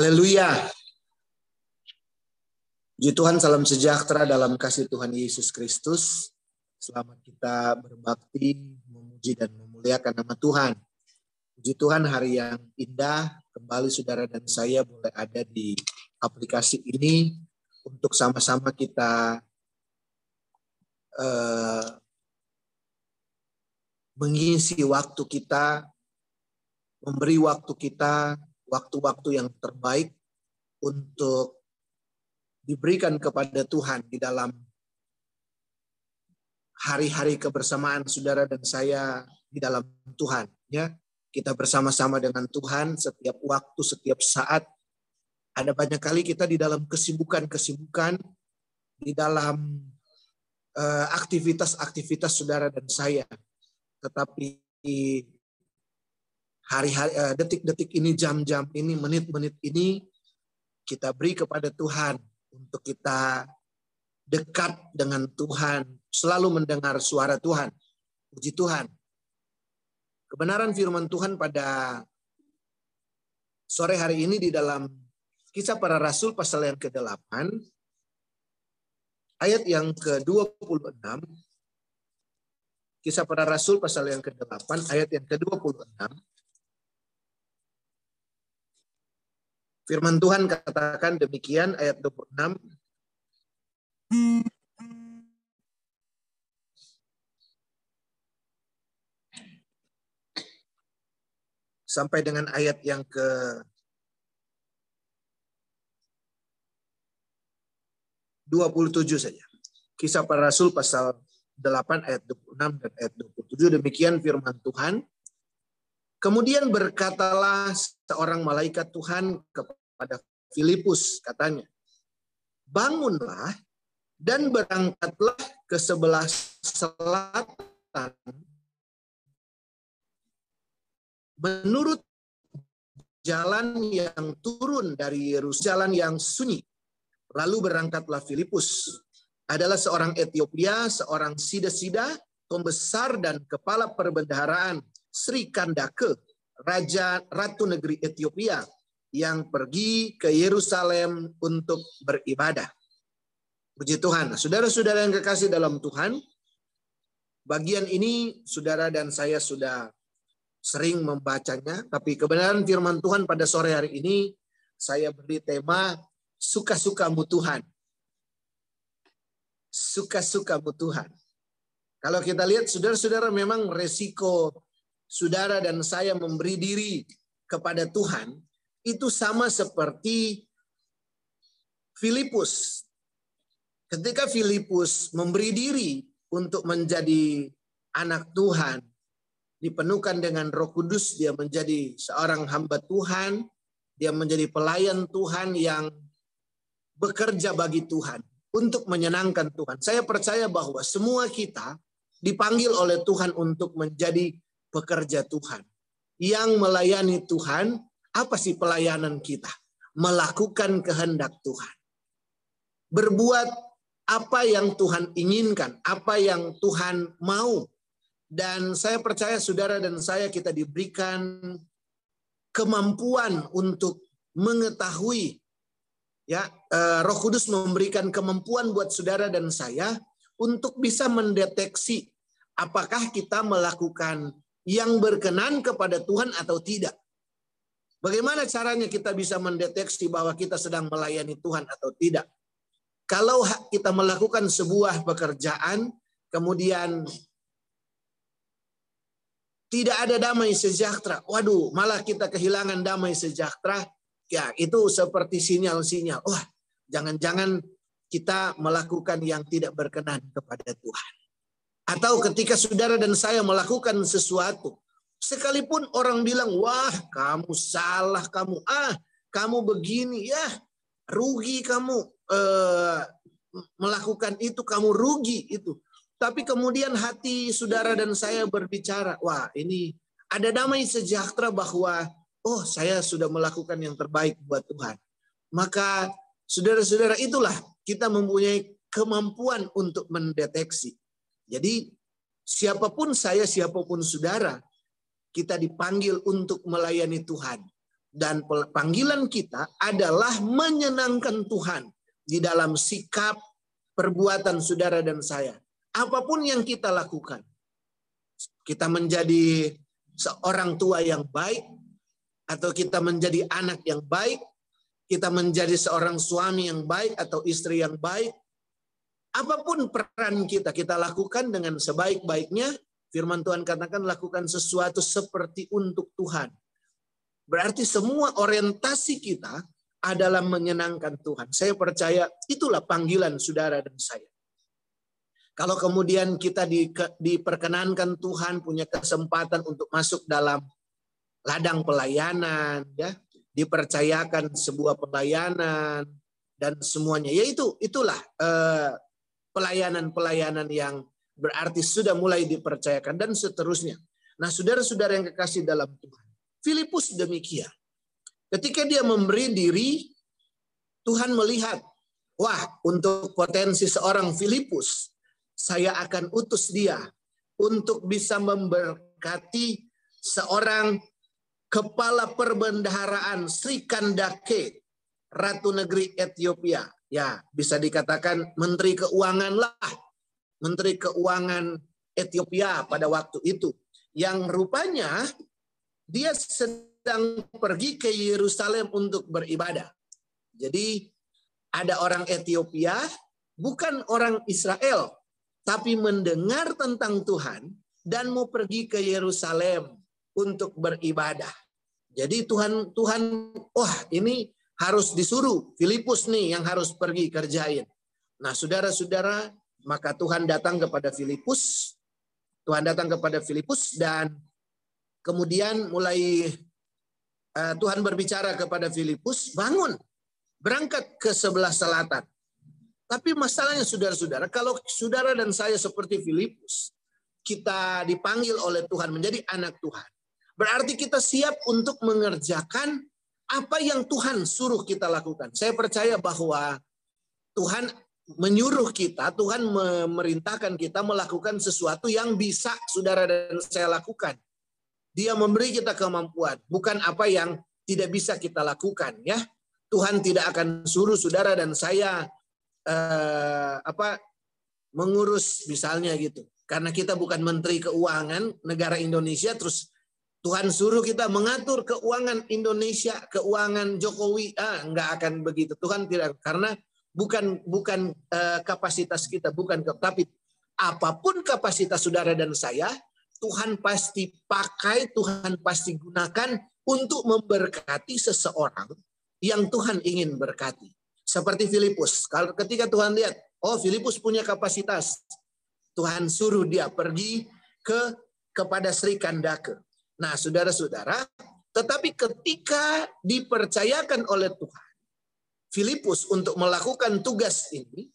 Haleluya. Puji Tuhan, salam sejahtera dalam kasih Tuhan Yesus Kristus. Selamat kita berbakti, memuji dan memuliakan nama Tuhan. Puji Tuhan, hari yang indah. Kembali saudara dan saya boleh ada di aplikasi ini untuk sama-sama kita uh, mengisi waktu kita, memberi waktu kita, waktu-waktu yang terbaik untuk diberikan kepada Tuhan di dalam hari-hari kebersamaan saudara dan saya di dalam Tuhan ya. Kita bersama-sama dengan Tuhan setiap waktu setiap saat. Ada banyak kali kita di dalam kesibukan-kesibukan di dalam uh, aktivitas-aktivitas saudara dan saya. Tetapi hari-hari uh, detik-detik ini jam-jam ini menit-menit ini kita beri kepada Tuhan untuk kita dekat dengan Tuhan, selalu mendengar suara Tuhan. Puji Tuhan. Kebenaran firman Tuhan pada sore hari ini di dalam kisah para rasul pasal yang ke-8 ayat yang ke-26 Kisah para Rasul pasal yang ke-8 ayat yang ke-26 Firman Tuhan katakan demikian ayat 26. Sampai dengan ayat yang ke 27 saja. Kisah para Rasul pasal 8 ayat 26 dan ayat 27 demikian firman Tuhan. Kemudian berkatalah seorang malaikat Tuhan pada Filipus katanya, bangunlah dan berangkatlah ke sebelah selatan menurut jalan yang turun dari Yerusalem, yang sunyi. Lalu berangkatlah Filipus. Adalah seorang Ethiopia, seorang sida-sida, pembesar dan kepala perbendaharaan Sri Kandake, Raja Ratu Negeri Ethiopia yang pergi ke Yerusalem untuk beribadah. Puji Tuhan. Saudara-saudara yang kekasih dalam Tuhan, bagian ini saudara dan saya sudah sering membacanya, tapi kebenaran firman Tuhan pada sore hari ini saya beri tema suka-sukamu Tuhan. Suka-sukamu Tuhan. Kalau kita lihat saudara-saudara memang resiko saudara dan saya memberi diri kepada Tuhan itu sama seperti Filipus. Ketika Filipus memberi diri untuk menjadi anak Tuhan, dipenuhkan dengan Roh Kudus, dia menjadi seorang hamba Tuhan, dia menjadi pelayan Tuhan yang bekerja bagi Tuhan untuk menyenangkan Tuhan. Saya percaya bahwa semua kita dipanggil oleh Tuhan untuk menjadi pekerja Tuhan yang melayani Tuhan apa sih pelayanan kita? Melakukan kehendak Tuhan. Berbuat apa yang Tuhan inginkan, apa yang Tuhan mau. Dan saya percaya saudara dan saya kita diberikan kemampuan untuk mengetahui ya eh, Roh Kudus memberikan kemampuan buat saudara dan saya untuk bisa mendeteksi apakah kita melakukan yang berkenan kepada Tuhan atau tidak. Bagaimana caranya kita bisa mendeteksi bahwa kita sedang melayani Tuhan atau tidak? Kalau kita melakukan sebuah pekerjaan, kemudian tidak ada damai sejahtera. Waduh, malah kita kehilangan damai sejahtera. Ya, itu seperti sinyal-sinyal. Wah, jangan-jangan kita melakukan yang tidak berkenan kepada Tuhan. Atau ketika saudara dan saya melakukan sesuatu, Sekalipun orang bilang, wah kamu salah, kamu ah, kamu begini, ya rugi kamu eh, melakukan itu, kamu rugi itu. Tapi kemudian hati saudara dan saya berbicara, wah ini ada damai sejahtera bahwa, oh saya sudah melakukan yang terbaik buat Tuhan. Maka saudara-saudara itulah kita mempunyai kemampuan untuk mendeteksi. Jadi siapa pun saya, siapa pun saudara, kita dipanggil untuk melayani Tuhan. dan panggilan kita adalah menyenangkan Tuhan di dalam sikap perbuatan saudara dan saya. Apa pun yang kita lakukan. Kita menjadi seorang tua yang baik atau kita menjadi anak yang baik, kita menjadi seorang suami yang baik atau istri yang baik, apa pun peran kita, kita lakukan dengan sebaik-baiknya. Firman Tuhan katakan lakukan sesuatu seperti untuk Tuhan. Berarti semua orientasi kita adalah menyenangkan Tuhan. Saya percaya itulah panggilan saudara dan saya. Kalau kemudian kita di, diperkenankan Tuhan punya kesempatan untuk masuk dalam ladang pelayanan, ya, dipercayakan sebuah pelayanan dan semuanya, yaitu itulah eh, pelayanan-pelayanan yang berarti sudah mulai dipercayakan dan seterusnya. Nah, saudara-saudara yang kekasih dalam Tuhan, Filipus demikian. Ketika dia memberi diri, Tuhan melihat, wah untuk potensi seorang Filipus, saya akan utus dia untuk bisa memberkati seorang kepala perbendaharaan Sri Kandake, Ratu Negeri Ethiopia. Ya, bisa dikatakan Menteri Keuangan lah. Menteri Keuangan Ethiopia pada waktu itu. Yang rupanya dia sedang pergi ke Yerusalem untuk beribadah. Jadi ada orang Ethiopia, bukan orang Israel, tapi mendengar tentang Tuhan dan mau pergi ke Yerusalem untuk beribadah. Jadi Tuhan Tuhan wah ini harus disuruh Filipus nih yang harus pergi kerjain. Nah, saudara-saudara, maka Tuhan datang kepada Filipus. Tuhan datang kepada Filipus dan Kemudian mulai uh, Tuhan berbicara kepada Filipus, bangun, berangkat ke sebelah selatan. Tapi masalahnya saudara-saudara, kalau saudara dan saya seperti Filipus, kita dipanggil oleh Tuhan menjadi anak Tuhan. Berarti kita siap untuk mengerjakan apa yang Tuhan suruh kita lakukan. Saya percaya bahwa Tuhan menyuruh kita, Tuhan memerintahkan kita melakukan sesuatu yang bisa saudara dan saya lakukan. Dia memberi kita kemampuan, bukan apa yang tidak bisa kita lakukan ya. Tuhan tidak akan suruh saudara dan saya eh, apa mengurus misalnya gitu. Karena kita bukan menteri keuangan negara Indonesia terus Tuhan suruh kita mengatur keuangan Indonesia, keuangan Jokowi, ah nggak akan begitu. Tuhan tidak karena bukan bukan uh, kapasitas kita, bukan tapi apa pun kapasitas saudara dan saya, Tuhan pasti pakai, Tuhan pasti gunakan untuk memberkati seseorang yang Tuhan ingin berkati. Seperti Filipus. Kalau ketika Tuhan lihat, oh Filipus punya kapasitas. Tuhan suruh dia pergi ke kepada Sri Kandake. Nah, saudara-saudara, tetapi ketika dipercayakan oleh Tuhan, Filipus untuk melakukan tugas ini,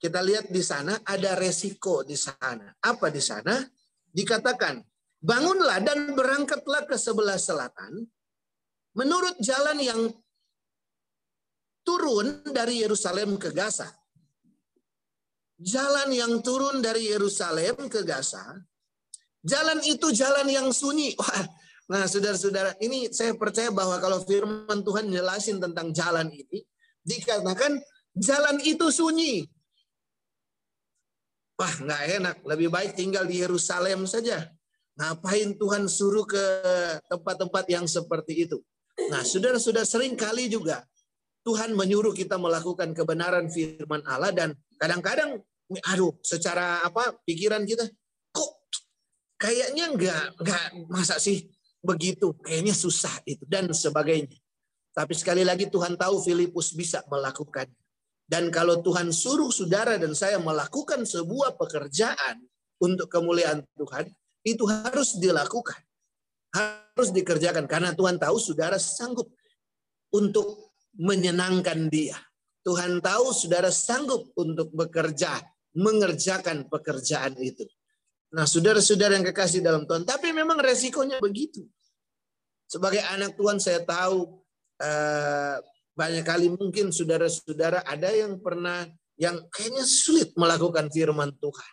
kita lihat di sana ada resiko di sana. Apa di sana? dikatakan, bangunlah dan berangkatlah ke sebelah selatan menurut jalan yang turun dari Yerusalem ke Gaza. Jalan yang turun dari Yerusalem ke Gaza, jalan itu jalan yang sunyi. Wah, nah saudara-saudara, ini saya percaya bahwa kalau firman Tuhan jelasin tentang jalan ini, dikatakan jalan itu sunyi. Wah, nggak enak. Lebih baik tinggal di Yerusalem saja. Ngapain Tuhan suruh ke tempat-tempat yang seperti itu? Nah, sudah-sudah sering kali juga Tuhan menyuruh kita melakukan kebenaran firman Allah dan kadang-kadang aduh secara apa pikiran kita kok kayaknya nggak nggak masa sih begitu kayaknya susah itu dan sebagainya tapi sekali lagi Tuhan tahu Filipus bisa melakukan dan kalau Tuhan suruh saudara dan saya melakukan sebuah pekerjaan untuk kemuliaan Tuhan, itu harus dilakukan. Harus dikerjakan karena Tuhan tahu saudara sanggup untuk menyenangkan dia. Tuhan tahu saudara sanggup untuk bekerja, mengerjakan pekerjaan itu. Nah, saudara-saudara yang kekasih dalam Tuhan, tapi memang resikonya begitu. Sebagai anak Tuhan saya tahu eh, banyak kali mungkin saudara-saudara ada yang pernah yang kayaknya sulit melakukan firman Tuhan.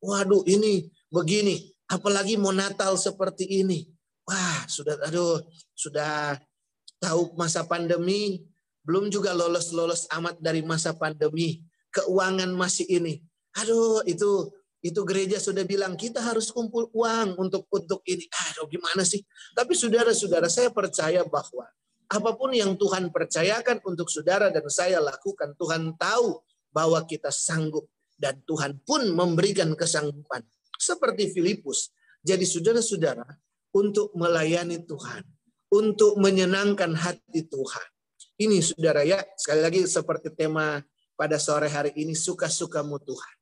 Waduh ini begini, apalagi mau Natal seperti ini. Wah, sudah aduh, sudah tahu masa pandemi, belum juga lolos-lolos amat dari masa pandemi. Keuangan masih ini. Aduh, itu itu gereja sudah bilang kita harus kumpul uang untuk untuk ini. Aduh, gimana sih? Tapi saudara-saudara, saya percaya bahwa apa pun yang Tuhan percayakan untuk saudara dan saya lakukan, Tuhan tahu bahwa kita sanggup dan Tuhan pun memberikan kesanggupan. Seperti Filipus. Jadi saudara-saudara, untuk melayani Tuhan, untuk menyenangkan hati Tuhan. Ini saudara ya, sekali lagi seperti tema pada sore hari ini, suka-sukamu Tuhan.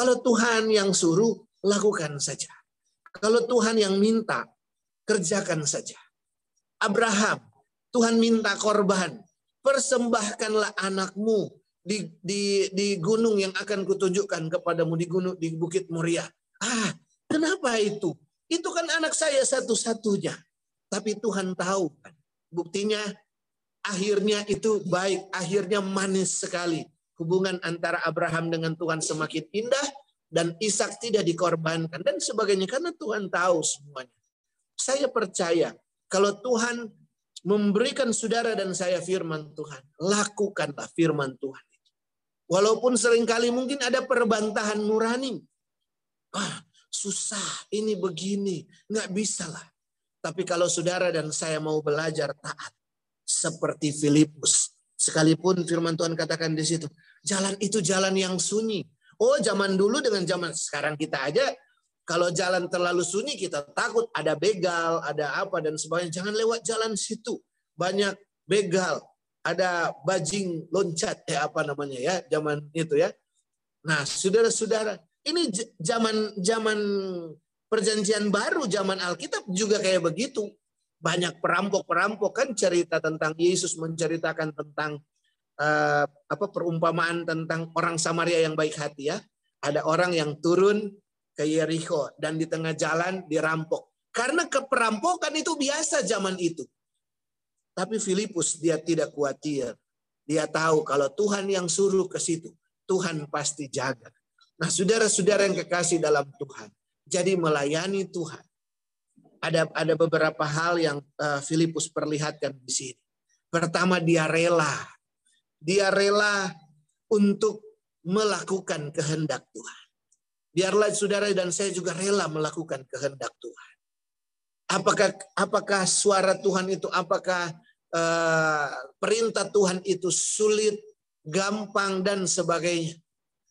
Kalau Tuhan yang suruh, lakukan saja. Kalau Tuhan yang minta, kerjakan saja. Abraham, Tuhan minta korban. Persembahkanlah anakmu di, di, di gunung yang akan kutunjukkan kepadamu di gunung di Bukit Moria. Ah, kenapa itu? Itu kan anak saya satu-satunya. Tapi Tuhan tahu kan. Buktinya akhirnya itu baik, akhirnya manis sekali. Hubungan antara Abraham dengan Tuhan semakin indah dan Ishak tidak dikorbankan dan sebagainya karena Tuhan tahu semuanya. Saya percaya kalau Tuhan memberikan saudara dan saya firman Tuhan, lakukanlah firman Tuhan. Walaupun sering kali mungkin ada perbantahan nurani. Ah, susah, ini begini, nggak bisa lah. Tapi kalau saudara dan saya mau belajar taat seperti Filipus, sekalipun firman Tuhan katakan di situ, jalan itu jalan yang sunyi. Oh, zaman dulu dengan zaman sekarang kita aja kalau jalan terlalu sunyi kita takut ada begal, ada apa dan sebagainya. Jangan lewat jalan situ. Banyak begal, ada bajing loncat ya apa namanya ya, zaman itu ya. Nah, saudara-saudara, ini zaman zaman Perjanjian baru zaman Alkitab juga kayak begitu. Banyak perampok-perampok kan cerita tentang Yesus menceritakan tentang uh, apa perumpamaan tentang orang Samaria yang baik hati ya. Ada orang yang turun ke Yeriko dan di tengah jalan dirampok. Karena keperampokan itu biasa zaman itu. Tapi Filipus dia tidak khawatir. Dia tahu kalau Tuhan yang suruh ke situ, Tuhan pasti jaga. Nah, saudara-saudara yang kekasih dalam Tuhan, jadi melayani Tuhan. Ada ada beberapa hal yang uh, Filipus perlihatkan di sini. Pertama dia rela. Dia rela untuk melakukan kehendak Tuhan. Biarlah saudara dan saya juga rela melakukan kehendak Tuhan. Apakah apakah suara Tuhan itu apakah uh, perintah Tuhan itu sulit, gampang dan sebagainya?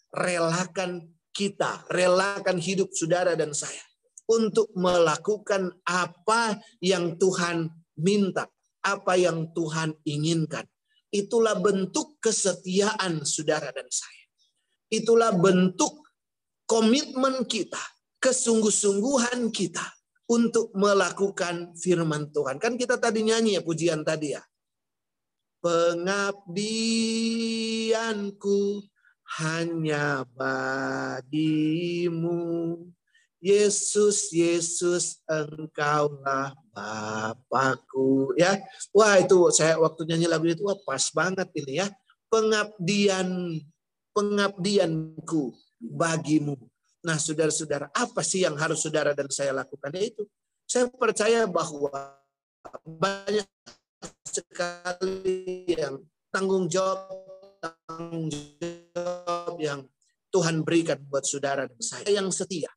Relakan kita, relakan hidup saudara dan saya untuk melakukan apa yang Tuhan minta, apa yang Tuhan inginkan. Itulah bentuk kesetiaan saudara dan saya. Itulah bentuk komitmen kita, kesungguh-sungguhan kita untuk melakukan firman Tuhan. Kan kita tadi nyanyi ya pujian tadi ya. Pengabdianku hanya bagimu. Yesus, Yesus, engkaulah Bapakku. Ya, wah itu saya waktu nyanyi lagu itu wah pas banget ini ya. Pengabdian, pengabdianku bagimu. Nah, saudara-saudara, apa sih yang harus saudara dan saya lakukan? Itu saya percaya bahwa banyak sekali yang tanggung jawab tanggung jawab yang Tuhan berikan buat saudara dan saya yang setia.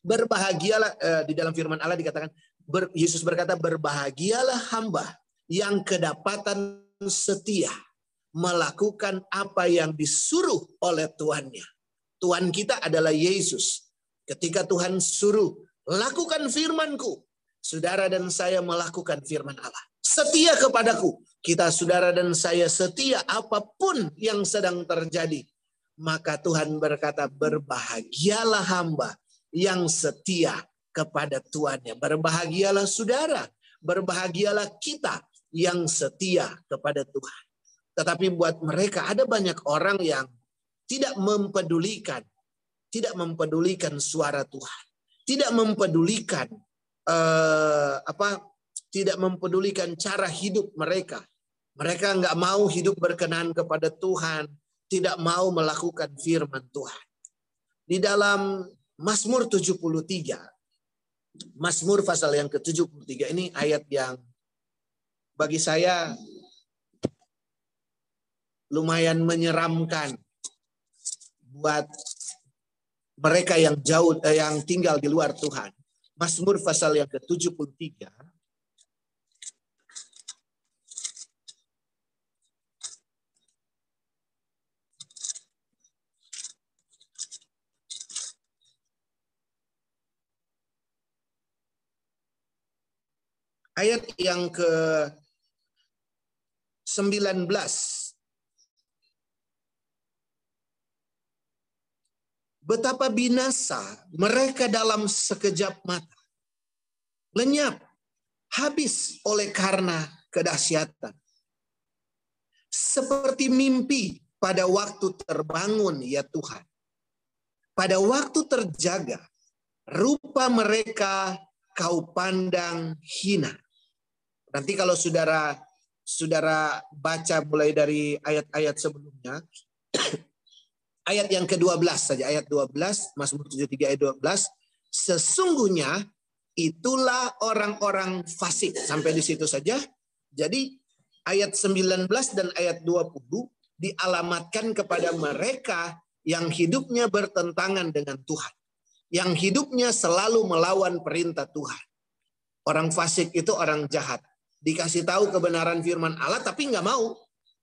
Berbahagialah eh, di dalam firman Allah dikatakan ber, Yesus berkata berbahagialah hamba yang kedapatan setia melakukan apa yang disuruh oleh Tuannya. Tuhan kita adalah Yesus. Ketika Tuhan suruh lakukan firmanku, saudara dan saya melakukan firman Allah. Setia kepadaku, kita saudara dan saya setia apa pun yang sedang terjadi. Maka Tuhan berkata berbahagialah hamba yang setia kepada Tuannya. Berbahagialah saudara, berbahagialah kita yang setia kepada Tuhan. Tetapi buat mereka ada banyak orang yang tidak mempedulikan, tidak mempedulikan suara Tuhan, tidak mempedulikan uh, apa, tidak mempedulikan cara hidup mereka, mereka nggak mau hidup berkenan kepada Tuhan, tidak mau melakukan firman Tuhan. Di dalam Mazmur 73, Mazmur pasal yang ke-73 ini ayat yang bagi saya lumayan menyeramkan buat mereka yang jauh eh, yang tinggal di luar Tuhan. Mazmur pasal yang ke-73 ayat yang ke 19 Betapa binasa mereka dalam sekejap mata. Lenyap, habis oleh karena kedahsyatan. Seperti mimpi pada waktu terbangun ya Tuhan. Pada waktu terjaga, rupa mereka kau pandang hina. Nanti kalau saudara saudara baca mulai dari ayat-ayat sebelumnya, ayat yang ke-12 saja, ayat 12, Mazmur 73 ayat 12, sesungguhnya itulah orang-orang fasik. Sampai di situ saja. Jadi ayat 19 dan ayat 20 dialamatkan kepada mereka yang hidupnya bertentangan dengan Tuhan. Yang hidupnya selalu melawan perintah Tuhan. Orang fasik itu orang jahat dikasih tahu kebenaran firman Allah tapi nggak mau.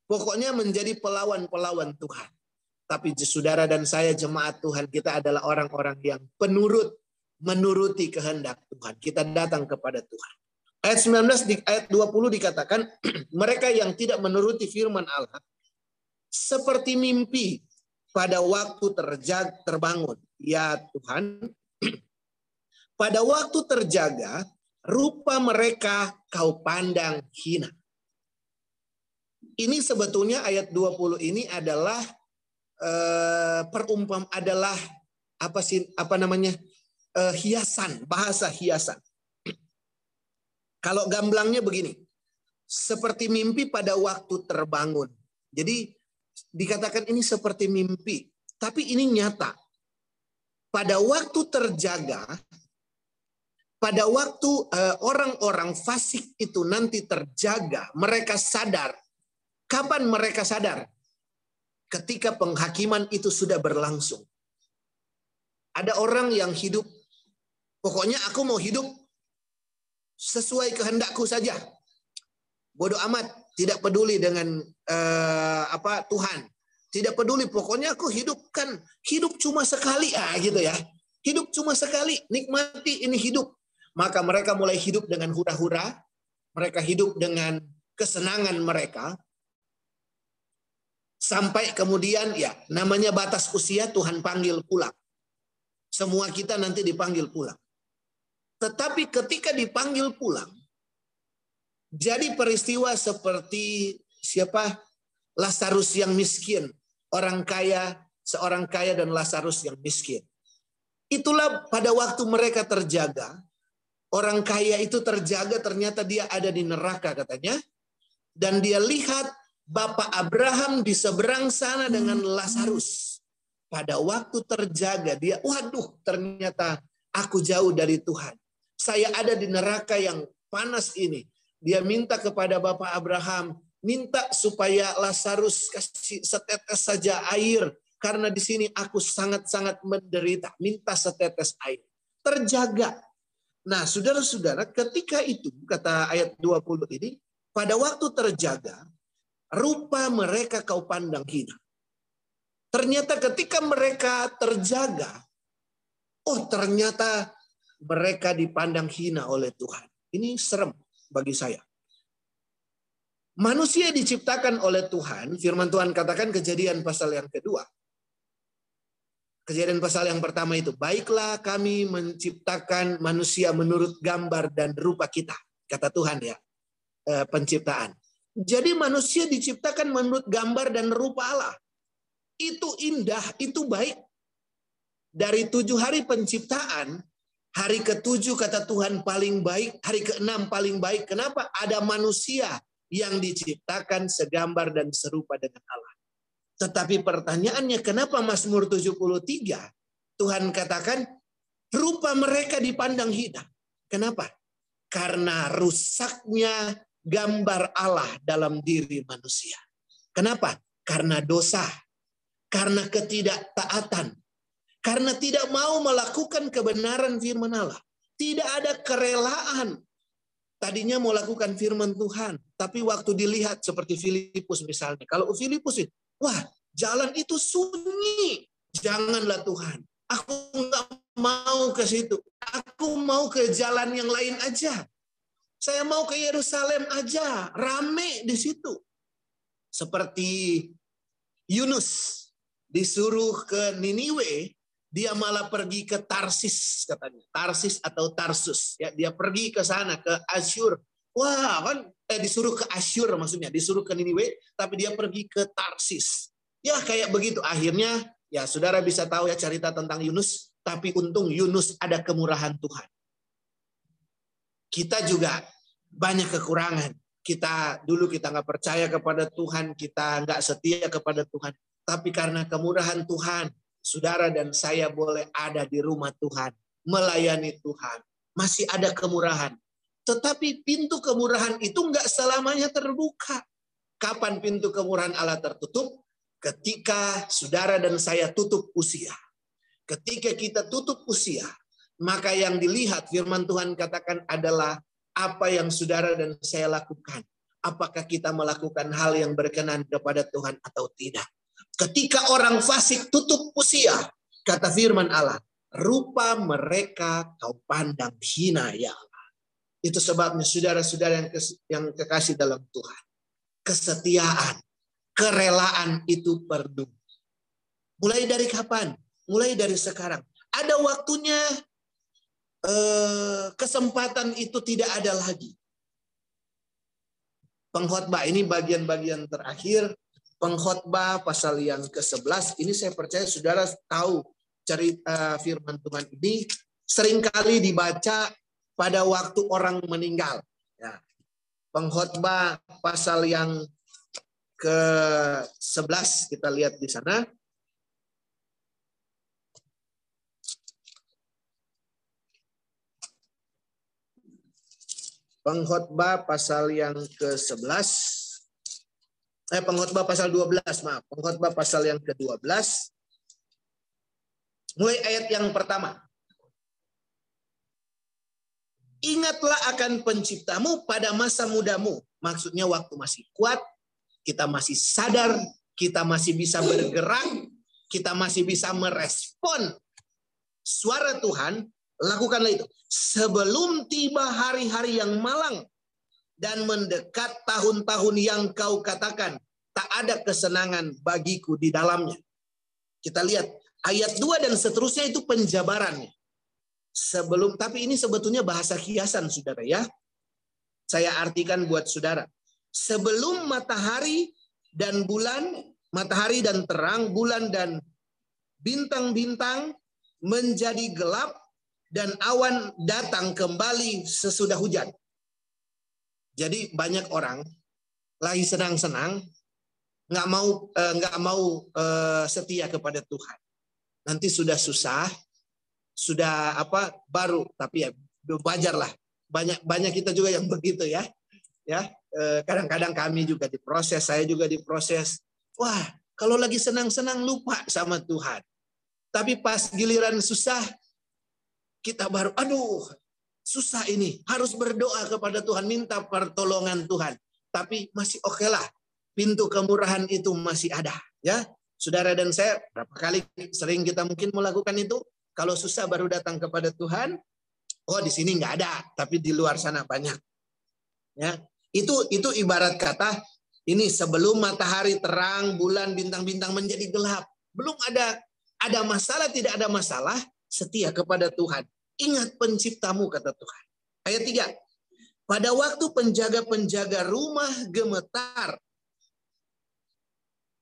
Pokoknya menjadi pelawan-pelawan Tuhan. Tapi saudara dan saya jemaat Tuhan kita adalah orang-orang yang penurut menuruti kehendak Tuhan. Kita datang kepada Tuhan. Ayat 19 di ayat 20 dikatakan mereka yang tidak menuruti firman Allah seperti mimpi pada waktu terjag terbangun. Ya Tuhan, pada waktu terjaga rupa mereka kau pandang hina. Ini sebetulnya ayat 20 ini adalah uh, perumpam adalah apa sih apa namanya? Uh, hiasan, bahasa hiasan. Kalau gamblangnya begini. Seperti mimpi pada waktu terbangun. Jadi dikatakan ini seperti mimpi, tapi ini nyata. Pada waktu terjaga, pada waktu eh, orang-orang fasik itu nanti terjaga, mereka sadar. Kapan mereka sadar? Ketika penghakiman itu sudah berlangsung. Ada orang yang hidup, pokoknya aku mau hidup sesuai kehendakku saja. Bodoh amat, tidak peduli dengan uh, apa Tuhan. Tidak peduli, pokoknya aku hidupkan hidup cuma sekali ah gitu ya. Hidup cuma sekali, nikmati ini hidup maka mereka mulai hidup dengan hura-hura, mereka hidup dengan kesenangan mereka, sampai kemudian ya namanya batas usia Tuhan panggil pulang. Semua kita nanti dipanggil pulang. Tetapi ketika dipanggil pulang, jadi peristiwa seperti siapa? Lazarus yang miskin, orang kaya, seorang kaya dan Lazarus yang miskin. Itulah pada waktu mereka terjaga, Orang kaya itu terjaga ternyata dia ada di neraka katanya. Dan dia lihat Bapak Abraham di seberang sana dengan Lazarus. Pada waktu terjaga dia, waduh ternyata aku jauh dari Tuhan. Saya ada di neraka yang panas ini. Dia minta kepada Bapak Abraham, minta supaya Lazarus kasih setetes saja air karena di sini aku sangat-sangat menderita. Minta setetes air. Terjaga Nah, saudara-saudara, ketika itu, kata ayat 20 ini, pada waktu terjaga, rupa mereka kau pandang hina. Ternyata ketika mereka terjaga, oh ternyata mereka dipandang hina oleh Tuhan. Ini serem bagi saya. Manusia diciptakan oleh Tuhan, firman Tuhan katakan kejadian pasal yang kedua. Kejadian pasal yang pertama itu, baiklah kami menciptakan manusia menurut gambar dan rupa kita, kata Tuhan ya, eh, penciptaan. Jadi manusia diciptakan menurut gambar dan rupa Allah. Itu indah, itu baik. Dari tujuh hari penciptaan, hari ketujuh kata Tuhan paling baik, hari keenam paling baik. Kenapa? Ada manusia yang diciptakan segambar dan serupa dengan Allah. Tetapi pertanyaannya kenapa Mazmur 73 Tuhan katakan rupa mereka dipandang hina. Kenapa? Karena rusaknya gambar Allah dalam diri manusia. Kenapa? Karena dosa, karena ketidaktaatan, karena tidak mau melakukan kebenaran firman Allah. Tidak ada kerelaan. Tadinya mau lakukan firman Tuhan, tapi waktu dilihat seperti Filipus misalnya. Kalau Filipus, wah jalan itu sunyi. Janganlah Tuhan. Aku nggak mau ke situ. Aku mau ke jalan yang lain aja. Saya mau ke Yerusalem aja, rame di situ. Seperti Yunus disuruh ke Niniwe, dia malah pergi ke Tarsis katanya. Tarsis atau Tarsus. Ya, dia pergi ke sana ke Asyur. Wah, kan eh, disuruh ke Asyur maksudnya, disuruh ke Niniwe, tapi dia pergi ke Tarsis. Ya kayak begitu. Akhirnya ya saudara bisa tahu ya cerita tentang Yunus, tapi untung Yunus ada kemurahan Tuhan. Kita juga banyak kekurangan. Kita dulu kita nggak percaya kepada Tuhan, kita nggak setia kepada Tuhan. Tapi karena kemurahan Tuhan, saudara dan saya boleh ada di rumah Tuhan, melayani Tuhan. Masih ada kemurahan. Tetapi pintu kemurahan itu nggak selamanya terbuka. Kapan pintu kemurahan Allah tertutup? Ketika saudara dan saya tutup usia. Ketika kita tutup usia, maka yang dilihat firman Tuhan katakan adalah apa yang saudara dan saya lakukan. Apakah kita melakukan hal yang berkenan kepada Tuhan atau tidak. Ketika orang fasik tutup usia, kata firman Allah, rupa mereka kau pandang hina ya Allah. Itu sebabnya saudara-saudara yang, yang kekasih dalam Tuhan. Kesetiaan, kerelaan itu perlu. Mulai dari kapan? Mulai dari sekarang. Ada waktunya Eh, kesempatan itu tidak ada lagi. Pengkhotbah ini bagian-bagian terakhir pengkhotbah pasal yang ke-11 ini saya percaya saudara tahu cerita firman Tuhan ini sering kali dibaca pada waktu orang meninggal. Ya. Pengkhotbah pasal yang ke-11 kita lihat di sana Pengkhotbah pasal yang ke-11 eh pengkhotbah pasal 12 maaf, pengkhotbah pasal yang ke-12 mulai ayat yang pertama. Ingatlah akan penciptamu pada masa mudamu. Maksudnya waktu masih kuat, kita masih sadar, kita masih bisa bergerak, kita masih bisa merespon suara Tuhan Lakukanlah itu. Sebelum tiba hari-hari yang malang dan mendekat tahun-tahun yang kau katakan, tak ada kesenangan bagiku di dalamnya. Kita lihat ayat 2 dan seterusnya itu penjabarannya. Sebelum tapi ini sebetulnya bahasa kiasan Saudara ya. Saya artikan buat Saudara. Sebelum matahari dan bulan, matahari dan terang, bulan dan bintang-bintang menjadi gelap dan awan datang kembali sesudah hujan. Jadi banyak orang lagi senang-senang nggak mau eh, nggak mau eh, setia kepada Tuhan. Nanti sudah susah, sudah apa baru tapi ya wajarlah banyak banyak kita juga yang begitu ya ya eh, kadang-kadang kami juga diproses saya juga diproses wah kalau lagi senang-senang lupa sama Tuhan tapi pas giliran susah kita baru, aduh, susah ini. Harus berdoa kepada Tuhan, minta pertolongan Tuhan. Tapi masih oke okay lah. Pintu kemurahan itu masih ada. ya Saudara dan saya, berapa kali sering kita mungkin melakukan itu. Kalau susah baru datang kepada Tuhan, oh di sini nggak ada, tapi di luar sana banyak. Ya, itu itu ibarat kata ini sebelum matahari terang, bulan, bintang-bintang menjadi gelap. Belum ada ada masalah, tidak ada masalah, setia kepada Tuhan. Ingat penciptamu, kata Tuhan. Ayat 3. Pada waktu penjaga-penjaga rumah gemetar.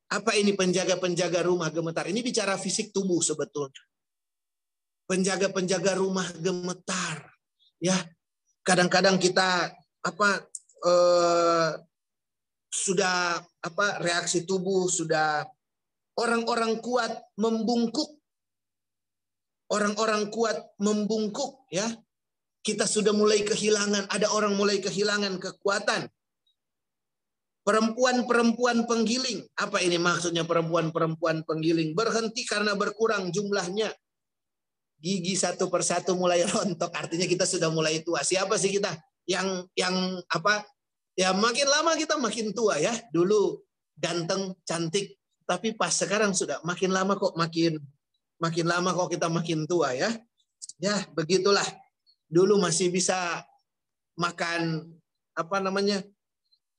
Apa ini penjaga-penjaga rumah gemetar? Ini bicara fisik tubuh sebetulnya. Penjaga-penjaga rumah gemetar. Ya, kadang-kadang kita apa eh, sudah apa reaksi tubuh sudah orang-orang kuat membungkuk orang-orang kuat membungkuk ya. Kita sudah mulai kehilangan, ada orang mulai kehilangan kekuatan. Perempuan-perempuan penggiling. Apa ini maksudnya perempuan-perempuan penggiling? Berhenti karena berkurang jumlahnya. Gigi satu persatu mulai rontok. Artinya kita sudah mulai tua. Siapa sih kita yang yang apa? Ya makin lama kita makin tua ya. Dulu ganteng, cantik, tapi pas sekarang sudah makin lama kok makin makin lama kok kita makin tua ya. Ya, begitulah. Dulu masih bisa makan apa namanya?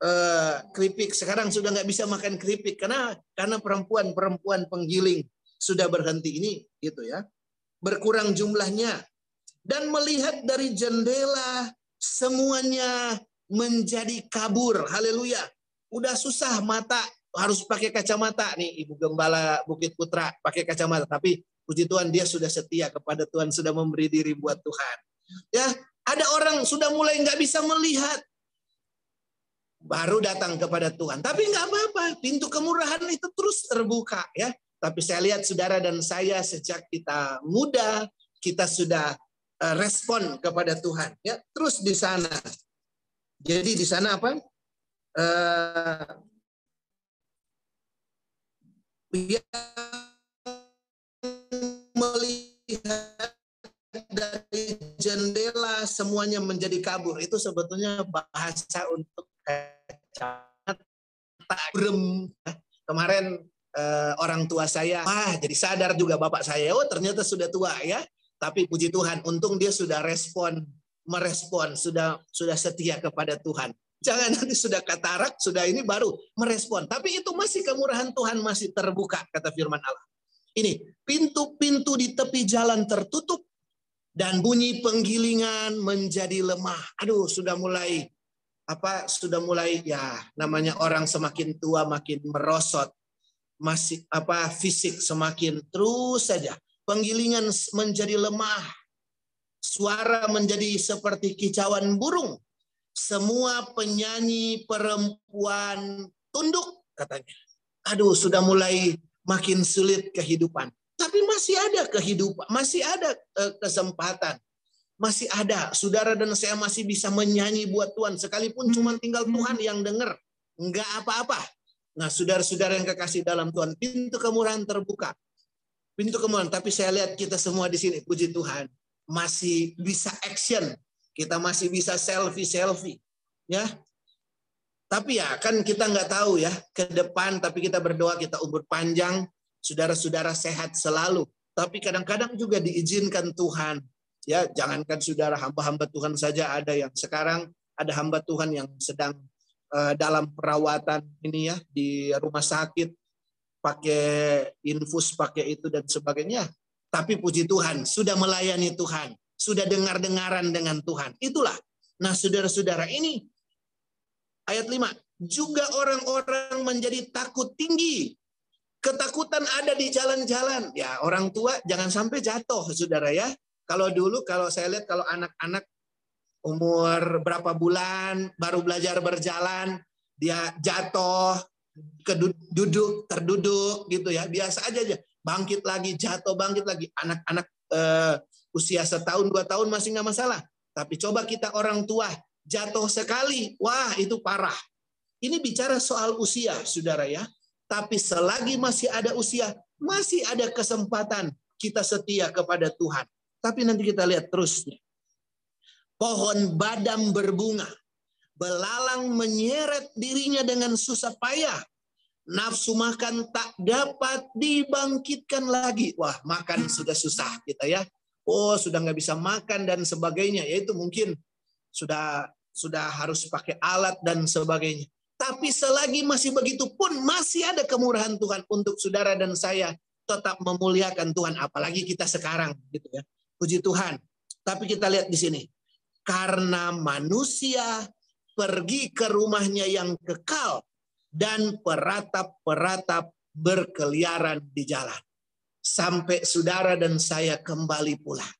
eh, keripik sekarang sudah nggak bisa makan keripik karena karena perempuan-perempuan penggiling sudah berhenti ini gitu ya berkurang jumlahnya. Dan melihat dari jendela semuanya menjadi kabur. Haleluya. Udah susah mata harus pakai kacamata. Nih ibu gembala Bukit Putra pakai kacamata. Tapi puji Tuhan dia sudah setia kepada Tuhan sudah memberi diri buat Tuhan. Ya ada orang sudah mulai nggak bisa melihat. Baru datang kepada Tuhan. Tapi nggak apa-apa, pintu kemurahan itu terus terbuka ya. Tapi saya lihat saudara dan saya sejak kita muda, kita sudah eh, respon kepada Tuhan ya. Terus di sana. Jadi di sana apa? Uh, melihat dari jendela semuanya menjadi kabur itu sebetulnya bahasa untuk brem. Kemarin eh, orang tua saya, wah jadi sadar juga bapak saya, oh ternyata sudah tua ya. Tapi puji Tuhan, untung dia sudah respon, merespon, sudah sudah setia kepada Tuhan. Jangan nanti sudah katarak, sudah ini baru merespon. Tapi itu masih kemurahan Tuhan masih terbuka, kata firman Allah. Ini pintu-pintu di tepi jalan tertutup dan bunyi penggilingan menjadi lemah. Aduh, sudah mulai apa sudah mulai ya namanya orang semakin tua makin merosot masih apa fisik semakin terus saja penggilingan menjadi lemah suara menjadi seperti kicauan burung semua penyanyi perempuan tunduk katanya aduh sudah mulai makin sulit kehidupan tapi masih ada kehidupan masih ada eh, kesempatan masih ada. Saudara dan saya masih bisa menyanyi buat Tuhan. Sekalipun cuma tinggal Tuhan yang dengar. Enggak apa-apa. Nah, saudara-saudara yang kekasih dalam Tuhan, pintu kemurahan terbuka. Pintu kemurahan. Tapi saya lihat kita semua di sini, puji Tuhan, masih bisa action. Kita masih bisa selfie-selfie. Ya, tapi ya kan kita nggak tahu ya ke depan. Tapi kita berdoa kita umur panjang, saudara-saudara sehat selalu. Tapi kadang-kadang juga diizinkan Tuhan Ya, jangankan saudara hamba-hamba Tuhan saja ada yang sekarang ada hamba Tuhan yang sedang dalam perawatan ini ya di rumah sakit pakai infus, pakai itu dan sebagainya. Tapi puji Tuhan, sudah melayani Tuhan, sudah dengar-dengaran dengan Tuhan. Itulah. Nah, saudara-saudara ini ayat 5, juga orang-orang menjadi takut tinggi. Ketakutan ada di jalan-jalan. Ya, orang tua jangan sampai jatuh, Saudara ya. Kalau dulu kalau saya lihat kalau anak-anak umur berapa bulan baru belajar berjalan, dia jatuh, duduk, terduduk gitu ya. Biasa aja aja. Bangkit lagi, jatuh, bangkit lagi. Anak-anak uh, usia setahun, dua tahun masih nggak masalah. Tapi coba kita orang tua jatuh sekali, wah itu parah. Ini bicara soal usia, saudara ya. Tapi selagi masih ada usia, masih ada kesempatan kita setia kepada Tuhan. Tapi nanti kita lihat terusnya. Pohon badam berbunga. Belalang menyeret dirinya dengan susah payah. Nafsu makan tak dapat dibangkitkan lagi. Wah, makan sudah susah kita ya. Oh, sudah nggak bisa makan dan sebagainya. Yaitu mungkin sudah sudah harus pakai alat dan sebagainya. Tapi selagi masih begitu pun masih ada kemurahan Tuhan untuk saudara dan saya tetap memuliakan Tuhan apalagi kita sekarang gitu ya. Puji Tuhan. Tapi kita lihat di sini. Karena manusia pergi ke rumahnya yang kekal dan peratap-peratap berkeliaran di jalan. Sampai saudara dan saya kembali pulang.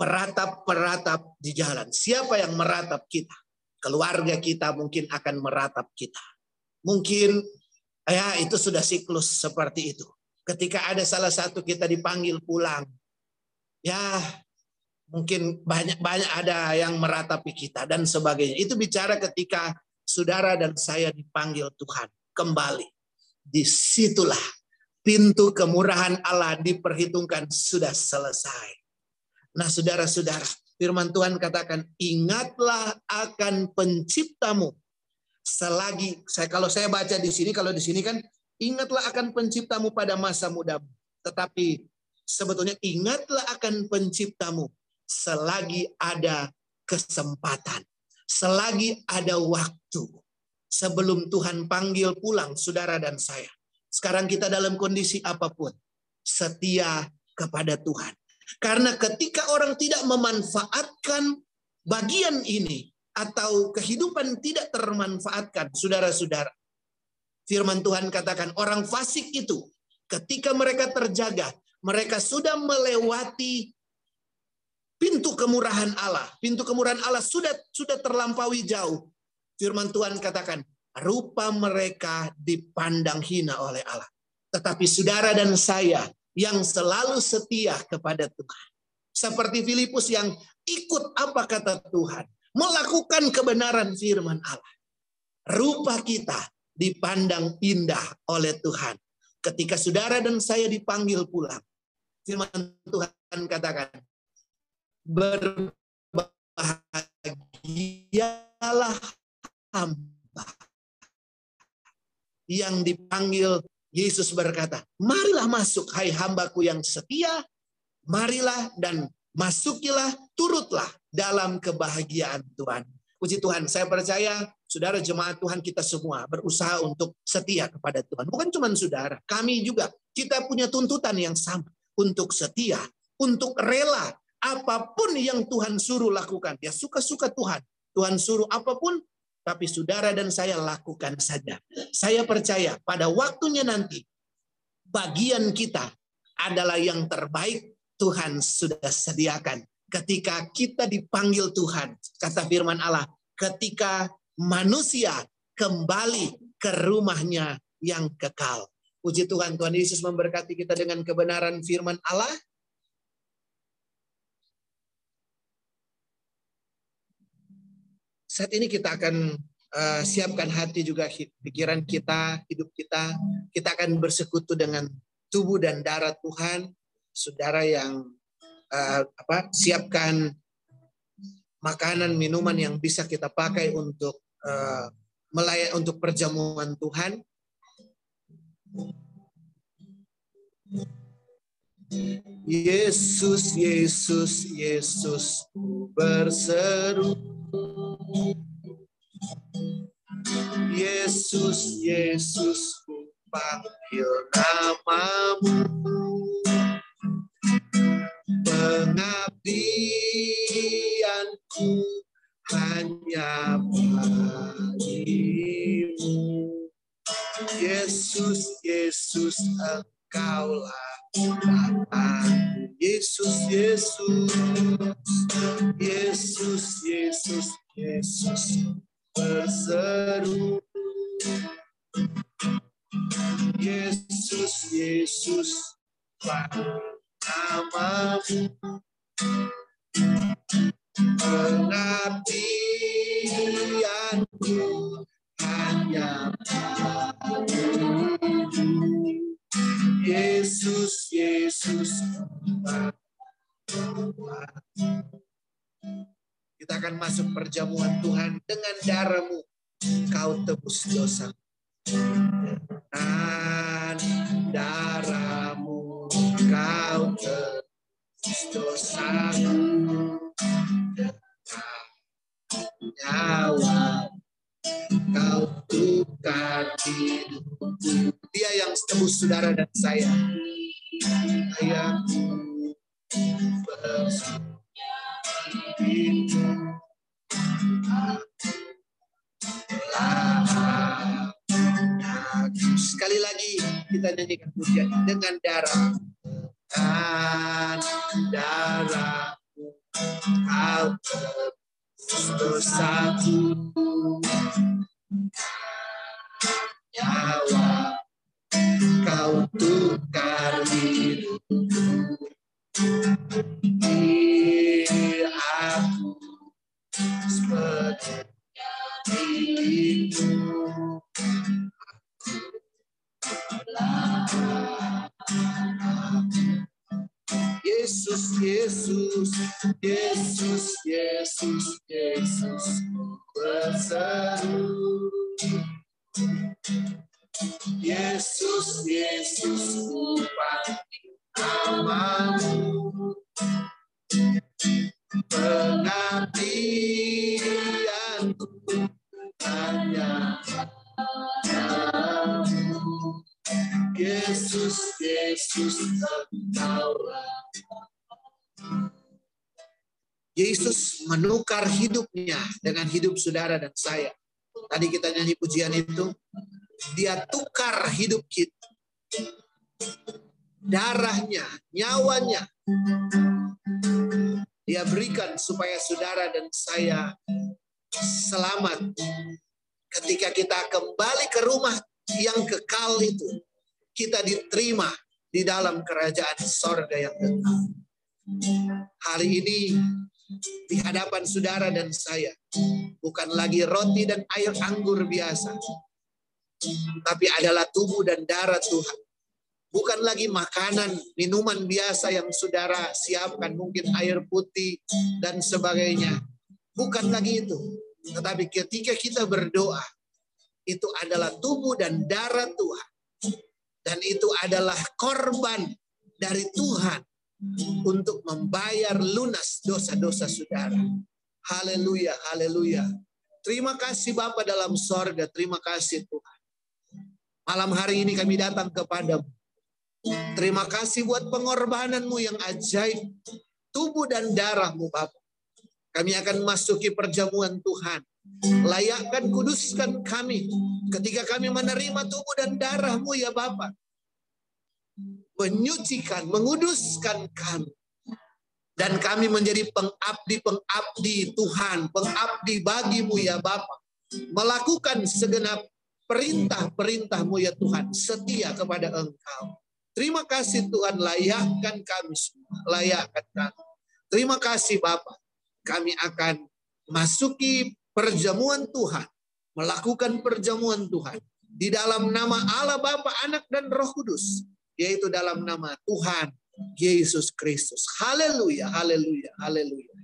Peratap-peratap di jalan. Siapa yang meratap kita? Keluarga kita mungkin akan meratap kita. Mungkin ya itu sudah siklus seperti itu. Ketika ada salah satu kita dipanggil pulang, ya mungkin banyak-banyak ada yang meratapi kita dan sebagainya. Itu bicara ketika saudara dan saya dipanggil Tuhan kembali. Di situlah pintu kemurahan Allah diperhitungkan sudah selesai. Nah saudara-saudara, firman Tuhan katakan, ingatlah akan penciptamu. Selagi, saya kalau saya baca di sini, kalau di sini kan, ingatlah akan penciptamu pada masa mudamu. Tetapi sebetulnya ingatlah akan penciptamu selagi ada kesempatan. Selagi ada waktu. Sebelum Tuhan panggil pulang saudara dan saya. Sekarang kita dalam kondisi apa pun, setia kepada Tuhan. Karena ketika orang tidak memanfaatkan bagian ini atau kehidupan tidak termanfaatkan, saudara-saudara. Firman Tuhan katakan orang fasik itu ketika mereka terjaga, mereka sudah melewati pintu kemurahan Allah. Pintu kemurahan Allah sudah sudah terlampaui jauh. Firman Tuhan katakan, rupa mereka dipandang hina oleh Allah. Tetapi saudara dan saya yang selalu setia kepada Tuhan. Seperti Filipus yang ikut apa kata Tuhan. Melakukan kebenaran firman Allah. Rupa kita dipandang indah oleh Tuhan. Ketika saudara dan saya dipanggil pulang. Firman Tuhan katakan. Berbahagialah hamba yang dipanggil Yesus berkata, marilah masuk hai hambaku yang setia, marilah dan masukilah, turutlah dalam kebahagiaan Tuhan. Puji Tuhan, saya percaya saudara jemaat Tuhan kita semua berusaha untuk setia kepada Tuhan. Bukan cuma saudara, kami juga. Kita punya tuntutan yang sama untuk setia, untuk rela apa pun yang Tuhan suruh lakukan. Ya suka-suka Tuhan. Tuhan suruh apa pun, tapi saudara dan saya lakukan saja. Saya percaya pada waktunya nanti bagian kita adalah yang terbaik Tuhan sudah sediakan. Ketika kita dipanggil Tuhan, kata firman Allah, ketika manusia kembali ke rumahnya yang kekal. Puji Tuhan, Tuhan Yesus memberkati kita dengan kebenaran firman Allah. Saat ini kita akan uh, siapkan hati juga pikiran kita, hidup kita. Kita akan bersekutu dengan tubuh dan darah Tuhan. Saudara yang uh, apa siapkan makanan, minuman yang bisa kita pakai untuk uh, melayan untuk perjamuan Tuhan. Yesus, Yesus, Yesus berseru Yesus, Yesus, ku panggil namamu. Pengabdianku hanya bagimu. Yesus, Yesus, engkaulah Tuhan. Yesus, Yesus, Yesus, namamu. Pengabdianku hanya Yesus, Yesus. Kita akan masuk perjamuan Tuhan dengan darahmu. Kau tebus dosa. Ayahku Sekali lagi kita nyanyikan pujian dengan darah. Dan darah kau dosaku nyawa cautucarmiro e a tus padrito Jesus, Jesus, Jesus, Jesus, Jesus, Lázaro. Yesus, Yesus, ku panggil namamu. Pengabdianku hanya. Yesus, Yesus. Yesus menukar hidupnya dengan hidup saudara dan saya. Tadi kita nyanyi pujian itu. Dia tukar hidup kita. Darahnya, nyawanya. Dia berikan supaya saudara dan saya selamat. Ketika kita kembali ke rumah yang kekal itu, kita diterima di dalam kerajaan sorga yang kekal. Hari ini di hadapan saudara dan saya bukan lagi roti dan air anggur biasa, tapi adalah tubuh dan darah Tuhan. Bukan lagi makanan, minuman biasa yang saudara siapkan, mungkin air putih dan sebagainya. Bukan lagi itu. Tetapi ketika kita berdoa, itu adalah tubuh dan darah Tuhan. Dan itu adalah korban dari Tuhan untuk membayar lunas dosa-dosa saudara. Haleluya, haleluya. Terima kasih Bapa dalam sorga, terima kasih Tuhan. Malam hari ini kami datang kepadamu. Terima kasih buat pengorbananmu yang ajaib. Tubuh dan darahmu Bapak. Kami akan masuki perjamuan Tuhan. Layakkan, kuduskan kami. Ketika kami menerima tubuh dan darahmu ya Bapak. Menyucikan, menguduskan kami. Dan kami menjadi pengabdi-pengabdi Tuhan. Pengabdi bagimu ya Bapak. Melakukan segenap perintah-perintahmu ya Tuhan. Setia kepada engkau. Terima kasih Tuhan, layakkan kami semua. Layakkan kami. Terima kasih Bapak. Kami akan masuki perjamuan Tuhan. Melakukan perjamuan Tuhan. Di dalam nama Allah Bapa, Anak, dan Roh Kudus. Yaitu dalam nama Tuhan Yesus Kristus. Haleluya, haleluya, haleluya.